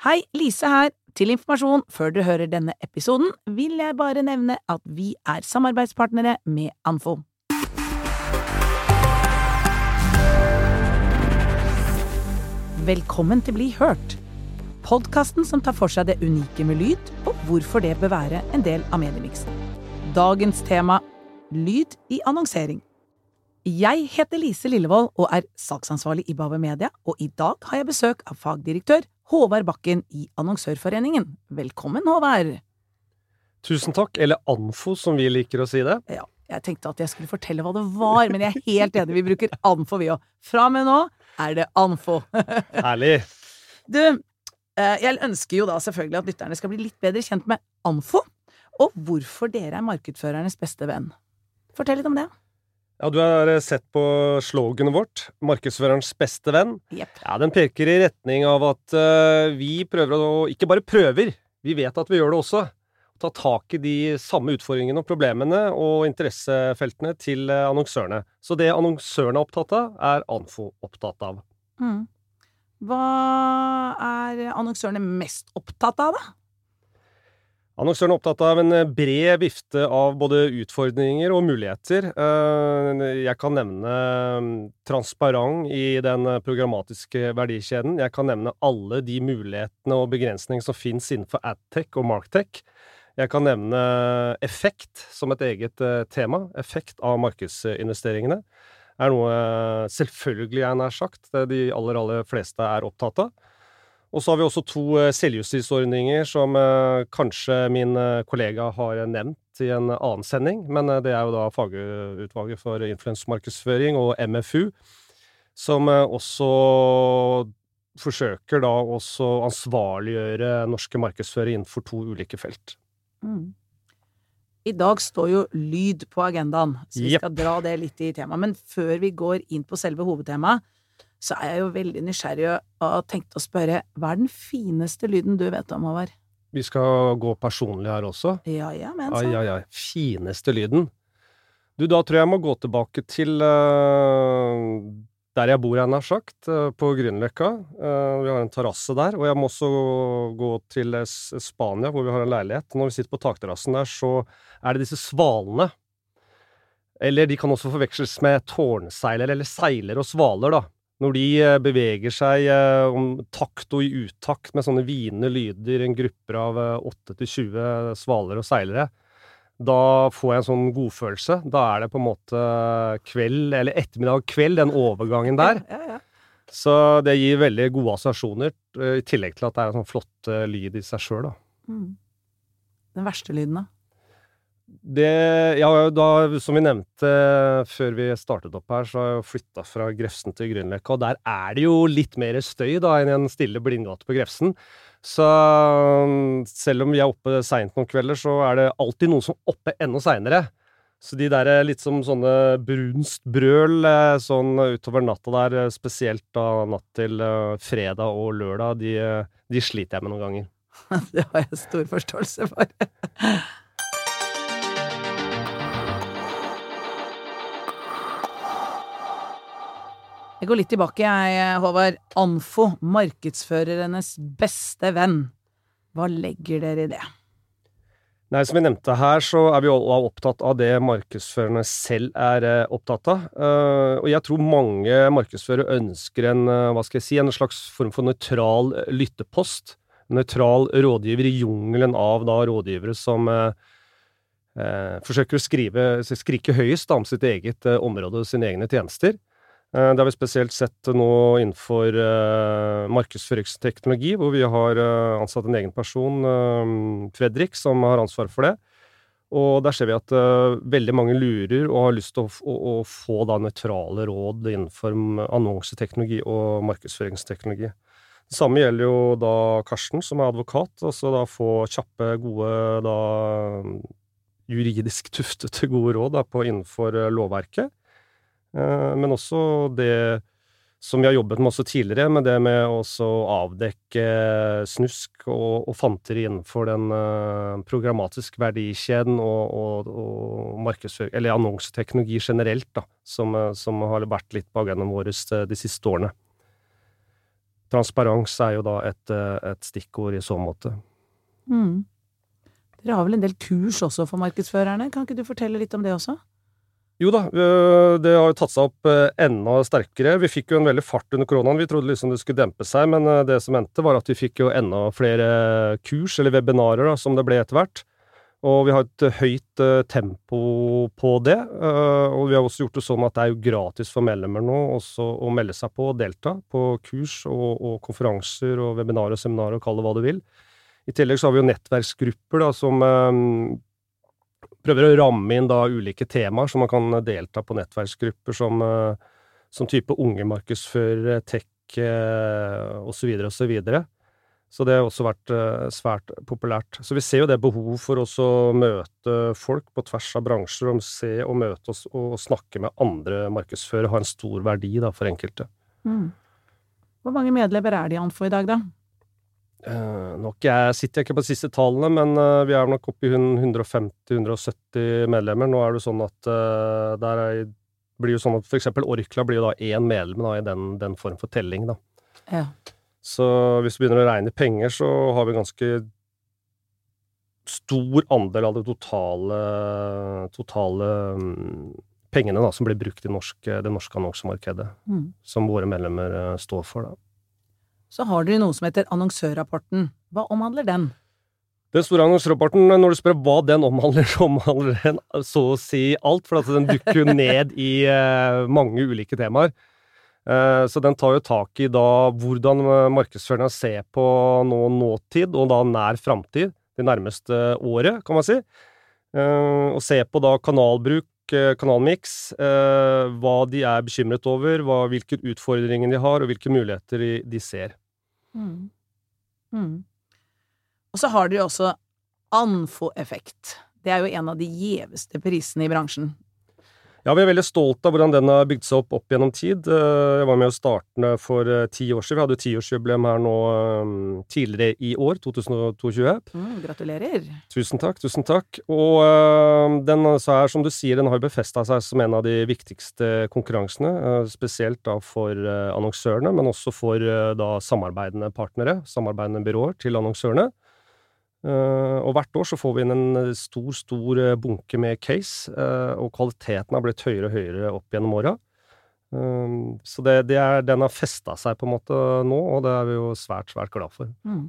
Hei, Lise her. Til informasjon før dere hører denne episoden, vil jeg bare nevne at vi er samarbeidspartnere med Anfo. Velkommen til Bli hørt, podkasten som tar for seg det unike med lyd, og hvorfor det bør være en del av mediemiksen. Dagens tema lyd i annonsering. Jeg heter Lise Lillevold og er salgsansvarlig i Bave Media, og i dag har jeg besøk av fagdirektør Håvard Bakken i Annonsørforeningen. Velkommen, Håvard! Tusen takk, eller Anfo som vi liker å si det. Ja, jeg tenkte at jeg skulle fortelle hva det var, men jeg er helt enig, vi bruker Anfo vi òg. Fra og med nå er det Anfo. Herlig. Du, eh, jeg ønsker jo da selvfølgelig at lytterne skal bli litt bedre kjent med Anfo, og hvorfor dere er markedsførernes beste venn. Fortell litt om det. Ja, Du har eh, sett på sloganet vårt, 'Markedsførerens beste venn'. Yep. Ja, Den peker i retning av at uh, vi prøver å Ikke bare prøver, vi vet at vi gjør det også. Ta tak i de samme utfordringene og problemene og interessefeltene til uh, annonsørene. Så det annonsørene er opptatt av, er Anfo opptatt av. Mm. Hva er annonsørene mest opptatt av, da? Annonsøren er opptatt av en bred vifte av både utfordringer og muligheter. Eh, Jeg kan nevne mm, transparent i den programmatiske verdikjeden. Jeg kan nevne alle de mulighetene og begrensningene som finnes innenfor adtech og marktech. Jeg kan nevne effekt som et eget eh, tema. Effekt av markedsinvesteringene er noe eh, selvfølgelig, jeg nær sagt, det de aller, aller fleste er opptatt av. Og så har vi også to eh, selvjustisordninger som eh, kanskje min eh, kollega har nevnt i en annen sending, men det er jo da Fagutvalget for influensmarkedsføring og MFU, som også forsøker da også ansvarliggjøre norske markedsførere innenfor to ulike felt. Mm. I dag står jo lyd på agendaen, så vi yep. skal dra det litt i temaet. Men før vi går inn på selve hovedtemaet, så er jeg jo veldig nysgjerrig og har tenkt å spørre hva er den fineste lyden du vet om, Håvard? Vi skal gå personlig her også. Ja, ja, men så. ai, ai. Fineste lyden. Du, da tror jeg jeg må gå tilbake til uh, der jeg bor, jeg nær sagt, uh, på Grünerløkka. Uh, vi har en terrasse der. Og jeg må også gå til Spania, hvor vi har en leilighet. Når vi sitter på takterrassen der, så er det disse svalene. Eller de kan også forveksles med tårnseiler, eller seiler og svaler, da. Når de eh, beveger seg eh, om takt og i utakt med sånne hvinende lyder, en grupper av eh, 8-20 svaler og seilere, da får jeg en sånn godfølelse. Da er det på en måte kveld, eller ettermiddag kveld, den overgangen der. Ja, ja. Så det gir veldig gode assosiasjoner, eh, i tillegg til at det er en sånn flott eh, lyd i seg sjøl, da. Mm. Den verste lyden, da? Det Ja, da, som vi nevnte før vi startet opp her, så har jeg flytta fra Grefsen til Grünerløkka, og der er det jo litt mer støy da enn i en stille blindgate på Grefsen. Så selv om vi er oppe seint noen kvelder, så er det alltid noen som er oppe enda seinere. Så de der eh, litt som sånne brunstbrøl eh, sånn utover natta der, eh, spesielt da natt til fredag og lørdag, de, de sliter jeg med noen ganger. Det har jeg stor forståelse for. Jeg går litt tilbake, jeg, Håvard. Anfo, markedsførernes beste venn. Hva legger dere i det? Nei, som vi nevnte her, så er vi også opptatt av det markedsførerne selv er eh, opptatt av. Eh, og jeg tror mange markedsførere ønsker en, eh, hva skal jeg si, en slags form for nøytral lyttepost. Nøytral rådgiver i jungelen av da rådgivere som eh, forsøker å skrive, skrike høyest da, om sitt eget område og sine egne tjenester. Eh, Det har vi spesielt sett nå innenfor eh, markedsføringsteknologi, hvor vi har eh, ansatt en egen person, Fredrik, som har ansvar for det. Og der ser vi at veldig mange lurer og har lyst til å, få da nøytrale råd innenfor annonseteknologi og markedsføringsteknologi. Det samme gjelder jo da Karsten, som er advokat. Altså da få kjappe, gode da juridisk tuftete gode råd da, på innenfor lovverket. Men også det som vi har jobbet med også tidligere, med det med å avdekke snusk og, og fanteri innenfor den uh, programmatiske verdikjeden og, og, og eller annonseteknologi generelt, da, som, uh, som, har vært litt på agendaen vår de siste årene. Transparens er jo da et, et stikkord i så måte. Mm. Dere har vel en del kurs også for markedsførerne, kan ikke du fortelle litt om det også? Jo da, det har jo tatt seg opp eh, enda sterkere. Vi fikk jo en veldig fart under koronaen. Vi trodde liksom det skulle dempe seg, men eh, det som endte, var at vi fikk jo enda flere kurs, eller webinarer, da, som det ble etter hvert. Og vi har et eh, høyt tempo på det. Og vi har også gjort det sånn at det er jo gratis for medlemmer nå også å melde seg på og delta på kurs og, og konferanser og webinarer og seminarer, og kall det hva du vil. I tillegg så har vi jo nettverksgrupper da, som prøver å ramme inn da ulike temaer, så man kan delta på nettverksgrupper som, eh, som type unge markedsførere, tech osv. osv. Så, så, videre. så det har også vært eh, svært populært. Så vi ser jo det behov for å møte folk på tvers av bransjer, og se og møte oss og snakke med andre markedsførere, har en stor verdi da, for enkelte. Mm. Hvor mange medlemmer er de an for i dag, da? Uh, nok jeg sitter ikke på de siste tallene, men uh, vi er nok oppe i 150-170 medlemmer. Nå er det sånn at uh, der er, blir jo sånn at eksempel Orkla blir jo da én medlem da, i den, den, form for telling, da. Ja. Så hvis vi begynner å regne penger, så har vi ganske stor andel av det totale, totale um, pengene da, som blir brukt i norsk, det norske annonsemarkedet, mm. som våre medlemmer står for. da så har dere noe som heter annonsørrapporten. Hva omhandler den? Den store annonsørrapporten, når du spør hva den omhandler, så omhandler den så å si alt, for den dukker jo ned i uh, mange ulike temaer. Uh, så den tar jo tak i da hvordan markedsførerne ser på nå nåtid, og da nær framtid, det nærmeste året, kan man si. Uh, og se på da kanalbruk, kanalmiks, hva de er bekymret over, hva, hvilke utfordringer de har, og hvilke muligheter de, de ser. Mm. Mm. Og så har dere også Anfo-effekt. Det er jo en av de gjeveste prisene i bransjen. Ja, vi er veldig stolt av hvordan den har bygd seg opp opp gjennom tid. Eh, jeg var med å starte for eh, ti år siden. Vi hadde tiårsjubileum her nå eh, tidligere i år, 2022. Mm, gratulerer. Tusen takk, tusen takk. Og den så er, som du sier, den har befesta seg som en av de viktigste konkurransene. Spesielt da for annonsørene, men også for da samarbeidende partnere, samarbeidende byråer til annonsørene. Uh, og hvert år så får vi inn en eh, stor, stor eh, bunke med case, og kvaliteten har blitt høyere og høyere opp gjennom åra. Så det, det er, den har festa seg på en måte nå, og det er vi jo svært, svært glad for. Mm.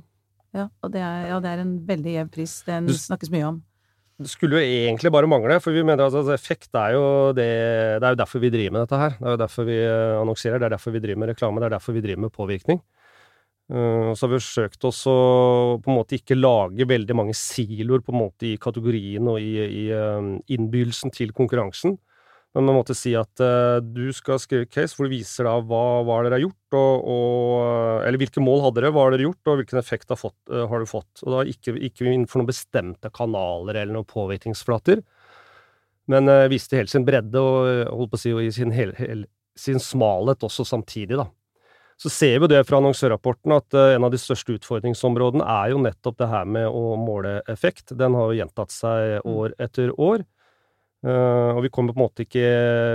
Ja, og det er, ja, det er en veldig jevn pris. Den du, snakkes mye om. Det skulle jo egentlig bare mangle, for vi mener at altså, effekt er jo det Det er jo derfor vi driver med dette her. Det er jo derfor vi annonserer, det er derfor vi driver med reklame, det er derfor vi driver med påvirkning. Uh, så har vi forsøkt oss å på en måte ikke lage veldig mange siloer på en måte i kategorien og i, i uh, innbydelsen til konkurransen. Men man måtte si at uh, du skal skrive case hvor du viser da hva, hva dere har gjort, og, og, eller hvilke mål hadde dere, hva har dere gjort, og hvilken effekt har, fått, har du fått. Og da ikke, ikke innenfor noen bestemte kanaler eller noen påvirkningsflater, men viste hele sin bredde og holdt på å si, og i sin, hel, hel, sin smalhet også samtidig, da så ser vi det fra annonsørrapporten at uh, en av de største utfordringsområdene er jo nettopp det her med å måle effekt. Den har jo gjentatt seg mm. år etter år. Uh, og vi kommer på en måte ikke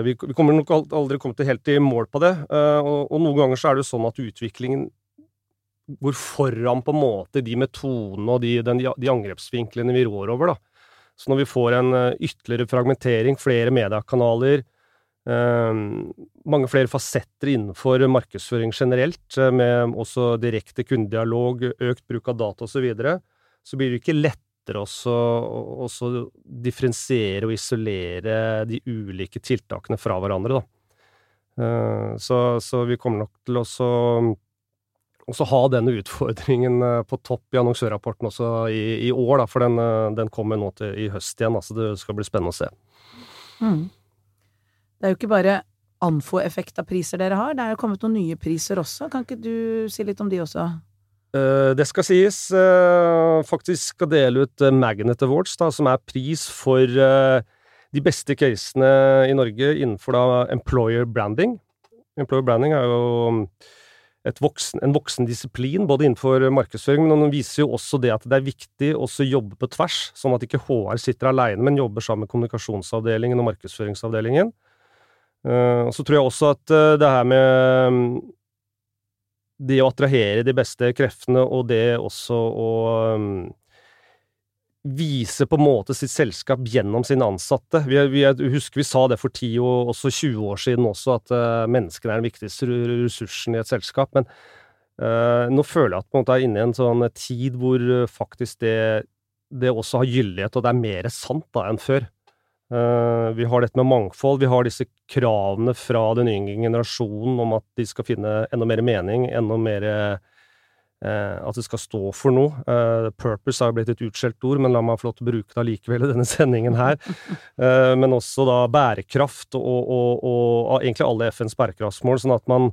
Vi, vi kommer nok aldri kommet helt i mål på det. Uh, og, noen ganger så er det jo sånn at utviklingen går foran på en måte de metodene og de, den, de angrepsvinklene vi rår over, da. Så når vi får en ytterligere fragmentering, flere mediekanaler, mange flere fasetter innenfor markedsføring generelt, eh, med også direkte kundedialog, økt bruk av data osv., så, videre, så blir det ikke lettere å differensiere og isolere de ulike tiltakene fra hverandre, da. Ehm, så, så vi kommer nok til å ha denne utfordringen eh, på topp i annonsørrapporten også i, i år, da, for den, eh, den kommer nå til i høst igjen. Altså det skal bli spennende å se. Mm. Det er jo ikke bare Anfo-effekt av priser dere har? Det er jo kommet noen nye priser også. Kan ikke du si litt om de også? Uh, det skal sies. Uh, faktisk skal dele ut uh, Magnet Awards, da, som er pris for de beste casene i Norge innenfor da employer branding. Employer branding er jo voksen, en voksen disiplin, både innenfor markedsføring, men den viser jo også det at det er viktig å jobbe på tvers, sånn at ikke HR sitter alene, men jobber sammen med kommunikasjonsavdelingen og markedsføringsavdelingen. Og så tror jeg også at det her med det å attrahere de beste kreftene, og det også å um, vise på en måte sitt selskap gjennom sine ansatte. Vi, vi, jeg husker vi sa det for 10 og også 20 år siden også, at uh, menneskene er den viktigste ressursen i et selskap. Men uh, nå føler jeg at man er inne i en sånn tid hvor uh, faktisk det, det også har gyldighet, og det er mer sant da enn før. Uh, vi har dette med mangfold, vi har disse kravene fra den yngre generasjonen om at de skal finne enda mer mening, enda mer uh, At det skal stå for noe. Uh, purpose har blitt et utskjelt ord, men la meg få lov til å bruke det allikevel i denne sendingen her. men også da bærekraft og, og, og, egentlig alle FNs bærekraftsmål, sånn at man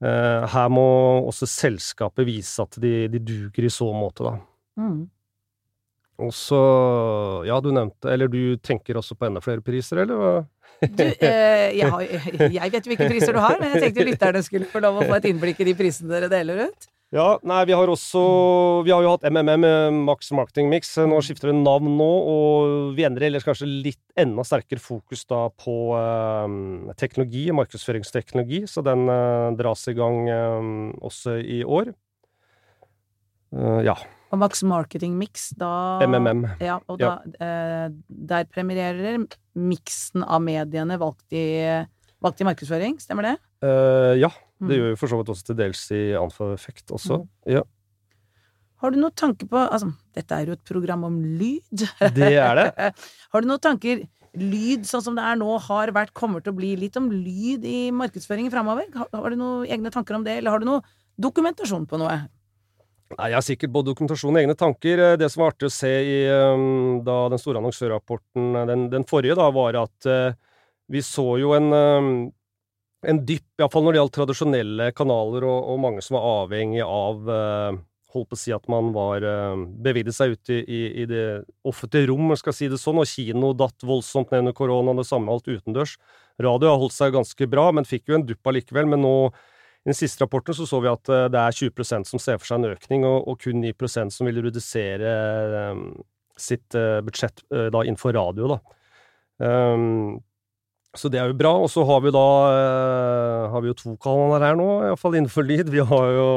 Her må også selskapet vise at de, de duger i så måte, da. Mm. Og så Ja, du nevnte Eller du tenker også på enda flere priser, eller hva? Du, eh, jeg, har, jeg, vet jo hvilke priser du har, men jeg tenkte lytterne skulle få lov å få et innblikk i de prisene dere deler ut. Ja, nei, vi har også Vi har jo hatt MMM, Max Marketing Mix. Nå skifter det navn nå, og vi endrer ellers kanskje litt enda sterkere fokus da på eh, teknologi, markedsføringsteknologi, så den eh, dras i gang eh, også i år. Ja. Og Max Marketing Mix, da MMM. Ja, og da, ja. Eh, der premierer miksen av mediene valgt i, valgt i markedsføring, stemmer det? Uh, ja. Det mm. gjør jo for så vidt også til dels i Alfa-effekt også. Mm. Ja. Har du noen tanker på Altså, dette er jo et program om lyd. Det er det. har du noen tanker Lyd sånn som det er nå, har vært, kommer til å bli litt om lyd i markedsføringen framover? Har, har du noen egne tanker om det, eller har du noe dokumentasjon på noe? Nei, Jeg har sikkert både dokumentasjon og egne tanker. Eh, det som var artig å se i um, da den store annonsørrapporten, eh, den, den, forrige, da, var at uh, vi så jo en, um, en dypp, iallfall når det gjaldt tradisjonelle kanaler, og, og, mange som var avhengig av Holdt på å si at man var uh, beveget seg ut i, i, i, det offentlige rom, skal si det sånn, og kino datt voldsomt ned under korona, det samme alt utendørs. Radio har holdt seg ganske bra, men fikk jo en dupp allikevel. Men nå i den siste rapporten så, så vi at eh, det er 20% som ser for seg en økning, og, og kun 9% som vil redusere um, sitt uh, budsjett uh, da innenfor radio. da. Um, så det er jo bra. Og så har vi da uh, har vi jo to kanaler her nå, iallfall innenfor lyd. Vi har jo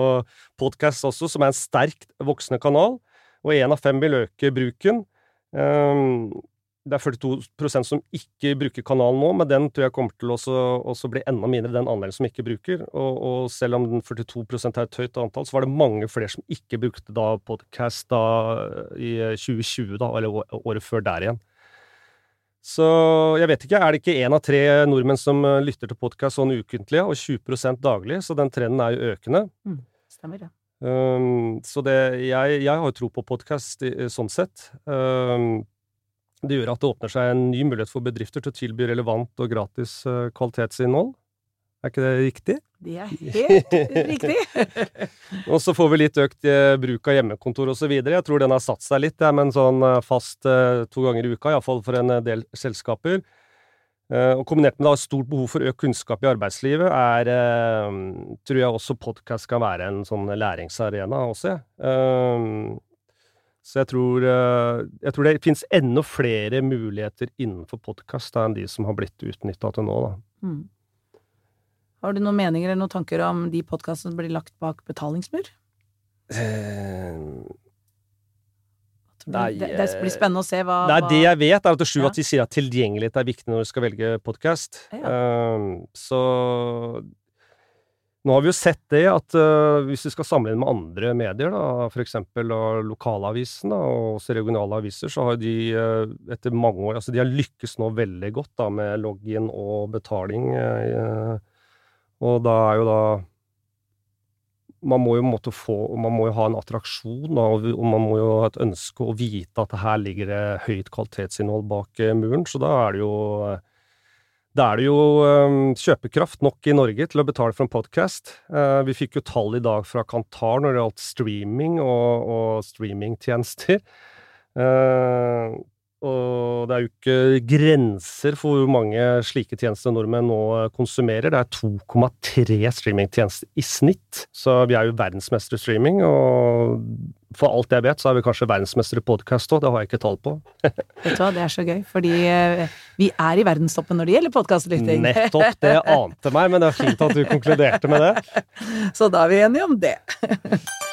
podkast også, som er en sterkt voksende kanal. Og én av fem vil øke bruken. Um, det er 42% som ikke bruker kanalen nå, men den tror jeg kommer til å bli enda mindre, den andelen som ikke bruker. Og, og selv om den 42 er et høyt antall, så var det mange flere som ikke brukte da podcast da i 2020, da, eller året før der igjen. Så jeg vet ikke, er det ikke én av tre nordmenn som eh, lytter til podkast sånn ukentlig, og 20% daglig? Så den trenden er jo økende. Mm, stemmer det. Um, så det, jeg, jeg har jo tro på podkast sånn sett. Um, det gjør at det åpner seg en ny mulighet for bedrifter til å tilby relevant og gratis uh, kvalitetsinnhold. Er ikke det riktig? Det er helt riktig! og så får vi litt økt uh, bruk av hjemmekontor osv. Jeg tror den har satt seg litt, ja, men sånn uh, fast to ganger i uka, iallfall for en del selskaper. og kombinert med da stort behov for økt kunnskap i arbeidslivet, er, tror jeg også podkast kan være en sånn læringsarena også. Ja. Så jeg tror, eh, jeg tror det fins enda flere muligheter innenfor podkast enn de som har blitt utnytta til nå, da. Mm. Har du noen meninger eller noen tanker om de podkastene som blir lagt bak betalingsmur? Eh, nei, det, det, blir spennende å se hva Nei, det jeg vet, er at sju ja. at de sier at tilgjengelighet er viktig når du skal velge podkast. Ja. Um, så nå har vi jo sett det at uh, hvis vi skal sammenligne med andre medier, da, f.eks. lokalavisene og også regionale aviser, så har de uh, etter mange år altså De har lykkes nå veldig godt da, med login og betaling. Uh, og da er jo da Man må jo få Man må jo ha en attraksjon, da, og man må jo ha et ønske å vite at her ligger det høyt kvalitetsinnhold bak muren. Så da er det jo Da er det jo um, kjøpekraft nok i Norge til å betale for en podkast. Uh, vi fikk jo tall i dag fra Kantar når det gjaldt streaming og, og streamingtjenester. Uh, og det er jo ikke grenser for hvor mange slike tjenester nordmenn nå konsumerer. Det er 2,3 streamingtjenester i snitt, så vi er jo verdensmestere i streaming. Og for alt jeg vet, så er vi kanskje verdensmestere i podkast òg, det har jeg ikke tall på. vet du hva, det er så gøy, fordi eh, vi er i verdenstoppen når det gjelder podkastlytting. Nettopp, det ante meg, men det er fint at du konkluderte med det. Så da er vi enige om det.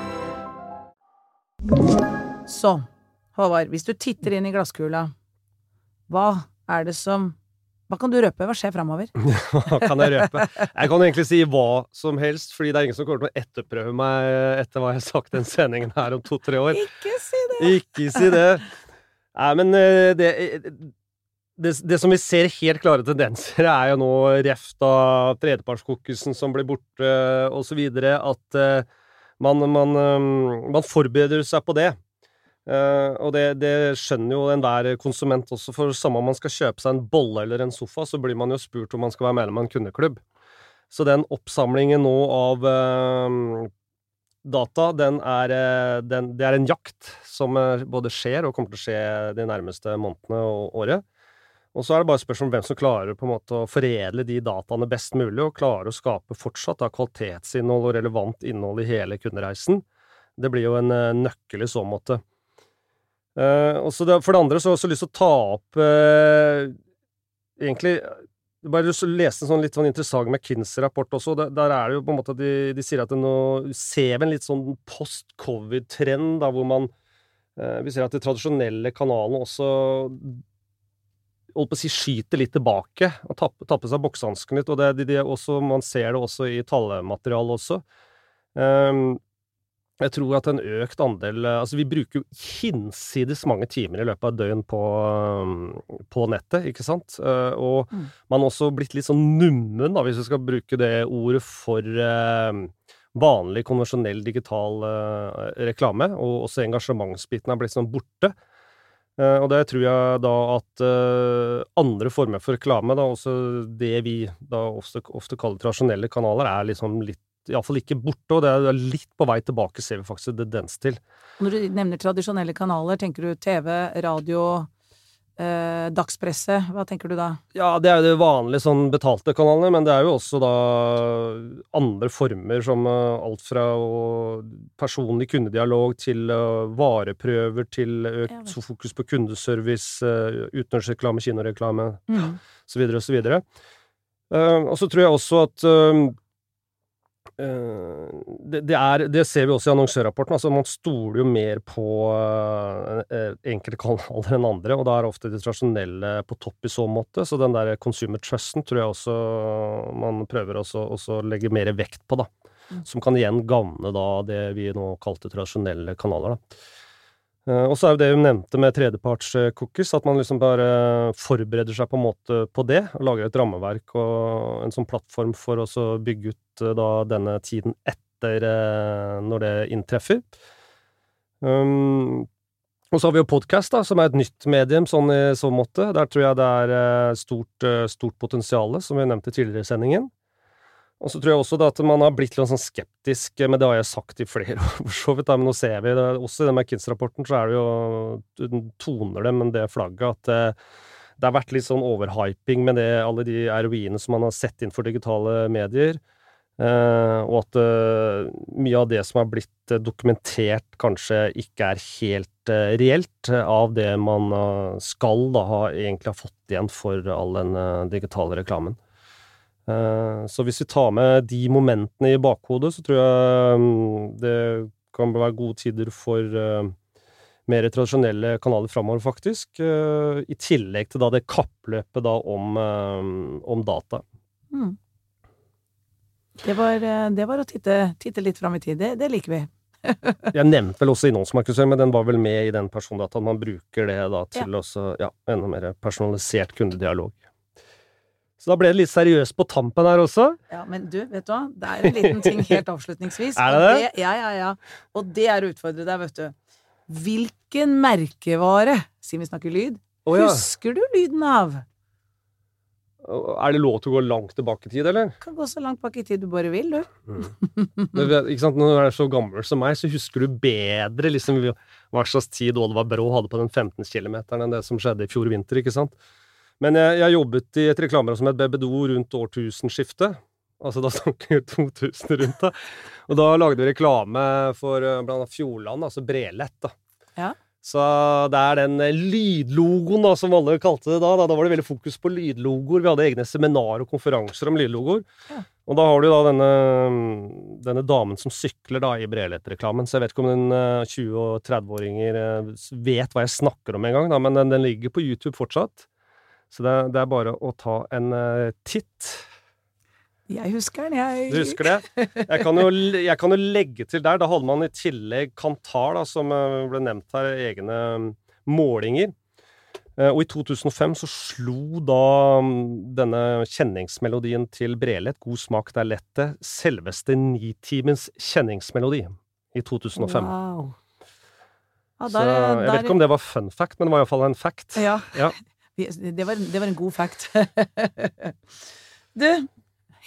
Så, Håvard, hvis du titter inn i glasskula, hva er det som Hva kan du røpe? Hva skjer framover? Hva kan jeg røpe? Jeg kan egentlig si hva som helst, fordi det er ingen som kommer til å etterprøve meg etter hva jeg har sagt den sendingen her om to-tre år. Ikke si det! Ikke si det. Nei, men eh, det, det, det, som vi ser helt klare tendenser, er jo nå reft av tredjepartskokusen som blir borte, videre, at uh, man, man, man, forbereder seg på det. Uh, og det, det, skjønner jo enhver konsument også, for samme om man skal kjøpe seg en bolle eller en sofa, så blir man jo spurt om man skal være medlem av en kundeklubb. Så den oppsamlingen nå av uh, data, den er, den, det er en jakt som både skjer og kommer til å skje de nærmeste månedene og året. Og så er det bare spørsmål om hvem som klarer på en måte å foredle de dataene best mulig, og klarer å skape fortsatt da, kvalitetsinnhold og relevant innhold i hele kundereisen. Det blir jo en uh, nøkkel i så måte. Det, for det andre så har jeg også lyst til å ta opp uh, egentlig bare lese en sånn litt sånn interessant McKinsey-rapport også. Der, der, er det jo på en måte at de, de sier at nå ser vi en litt sånn post-covid-trend, da hvor man vi ser at de tradisjonelle kanalene også holdt på å si, skyter litt tilbake og tapper, tapper seg boksehanskene litt. og det, det, også, Man ser det også i tallmaterialet også. Um, jeg tror at en økt andel Altså, vi bruker jo hinsides mange timer i løpet av et døgn på, på nettet, ikke sant? Uh, og mm. man har også blitt litt sånn nummen, da, hvis vi skal bruke det ordet, for uh, vanlig, konvensjonell digital uh, reklame. Og også engasjementsbiten er blitt sånn borte. Uh, og det tror jeg da at uh, andre former for reklame, da også det vi da ofte, ofte kaller tradisjonelle kanaler, er liksom litt Iallfall ikke borte, og det er litt på vei tilbake, ser vi faktisk en tendens til. Når du nevner tradisjonelle kanaler, tenker du TV, radio, eh, dagspresse, hva tenker du da? Ja, det er jo de vanlige sånn betalte kanalene, men det er jo også da andre former som uh, alt fra uh, personlig kundedialog til uh, vareprøver til økt ja, fokus på kundeservice, uh, utenriksreklame, kinoreklame, mm. så videre og så videre. og så tror jeg også at Eh, det, det, er, det, ser vi også i annonsørrapporten. altså Man stoler jo mer på uh, enkelte kanaler enn andre, og da er ofte de tradisjonelle på topp i så måte. Så den der consumer trusten tror jeg også man prøver å legge mer vekt på, da. Mm. Som kan igjen gagne da det vi nå kalte tradisjonelle kanaler, da. Uh, og så er jo det hun nevnte med tredjeparts-cookies, at man liksom bare forbereder seg på en måte på det, og lager et rammeverk og en sånn plattform for å bygge ut uh, da denne tiden etter uh, når det inntreffer. Um, og så har vi jo podkast, som er et nytt medium sånn i så måte. Der tror jeg det er stort, stort potensial, som vi nevnte tidligere i sendingen. Og så tror jeg også at man har blitt litt sånn skeptisk, men det har jeg sagt i flere år, for så vidt. Men nå ser vi det, også i den McKinsey-rapporten, så er det jo Du toner det, men det flagget at det, det har vært litt sånn overhyping med det, alle de ROI-ene som man har sett inn for digitale medier. Eh, og at eh, mye av det som har blitt eh, dokumentert, kanskje ikke er helt eh, reelt av det man eh, skal da ha, egentlig ha fått igjen for all den eh, digitale reklamen. Eh, så hvis vi tar med de momentene i bakhodet, så tror jeg mm, det kan være gode tider for, eh, mer tradisjonelle kanaler framover, faktisk. eh, I tillegg til da det kappløpet da om, om data. Mm. Det, var, det var å titte, titte litt fram i tid. Det, det liker vi. Jeg nevnte vel også innholdsmarkedsføring, men den var vel med i den persondataen. Man bruker det da til også, ja, enda mer personalisert kundedialog. Så da ble det litt seriøst på tampen her også. Ja, men du, vet du hva? Det er en liten ting helt avslutningsvis. Er det det? Ja, ja, ja. Og det er å utfordre deg, vet du. Hvilken merkevare, siden vi snakker lyd, oh, ja. husker du lyden av? Er det lov til å gå langt tilbake i tid, eller? Kan gå så langt bak i tid du bare vil, du. Mm. vet- Ikke sant? Når du er så gammel som meg, så husker du bedre liksom hva slags tid Oddvar Brå hadde på den 15 km enn det som skjedde i fjor vinter, ikke sant? Men jeg, jeg jobbet i et reklamebyrå som het BBDO rundt årtusenskiftet. Altså da snakker vi 2000 rundt, da. Og da lagde vi reklame for eh, blant annet Fjordland, altså Brelett, da. Ja. Så det er den eh, lydlogoen, da, som alle kalte det da. Da, da var det veldig fokus på lydlogoer. Vi hadde egne seminar og konferanser om lydlogoer. Ja. Og da har du da denne, denne damen som sykler da i Brelett-reklamen. Så jeg vet ikke om den eh, 20- og 30-åringer eh, vet hva jeg snakker om engang, men den, den ligger på YouTube fortsatt. Så det, det er bare å ta en eh, titt. Jeg husker den, jeg. Du husker det? Jeg kan, jo, jeg kan jo legge til der, da hadde man i tillegg Kantar, da, som eh, ble nevnt her, egne mm, målinger. Eh, Og i 2005 så slo da mm, denne kjenningsmelodien til Brelett, God smak, det er lett det, selveste Nitimens kjenningsmelodi i 2005. Wow. Ja, Så jeg vet ikke om det var fun fact, men det var iallfall en fact. Ja. Ja. Det var, det var en god fact. du,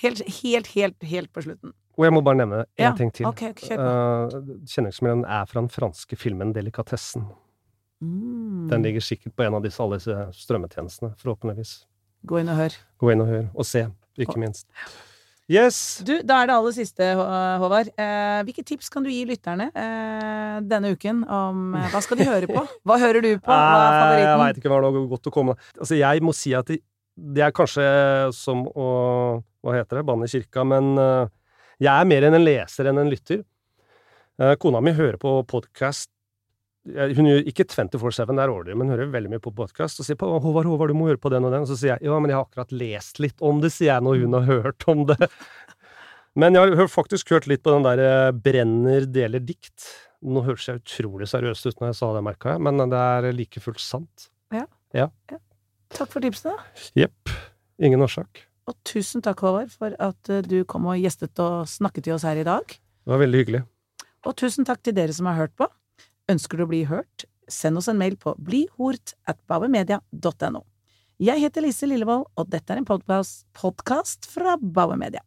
helt, helt, helt, helt på slutten. Og jeg må bare nevne én Ja, ting til. Okay, på. Eh, Kjenningsmelodien er fra den franske filmen Delikatessen. Mm. Den ligger sikkert på en av disse alle disse strømmetjenestene, forhåpentligvis. Gå inn og hør. Gå inn og hør, og se, ikke minst. Yes! Du, da er det aller siste, Håvard. Eh, hvilke tips kan du gi lytterne eh, denne uken om eh, Hva skal de høre på? Hva hører du på? Hva er favoritten? Jeg veit ikke hva det er godt å komme Altså, jeg må si at det, det er kanskje som å Hva heter det? Banne i kirka. Men eh, jeg er mer enn en leser enn en lytter. Eh, kona mi hører på podkast hun gjør ikke 24-7, det er ordentlig, men hun hører veldig mye på podkast. Og sier på 'Håvard, Håvard, du må høre på den og den.' Og så sier jeg 'ja, men jeg har akkurat lest litt om det', sier jeg når hun har hørt om det. Men jeg har faktisk hørt litt på den der eh, 'Brenner deler dikt'. Nå høres jeg utrolig seriøst ut når jeg sa det, merka jeg, men det er like fullt sant. Ja Takk for tipsene. Jepp. Ingen årsak. Og tusen takk, Håvard, for at eh, du kom og gjestet og snakket til oss her i dag. Det var veldig hyggelig. Og tusen takk til dere som har hørt på. Ønsker du å bli hørt? Send oss en mail på blihort at bauermedia.no. Jeg heter Lise Lillevold, og dette er en podkast fra Bauer Media.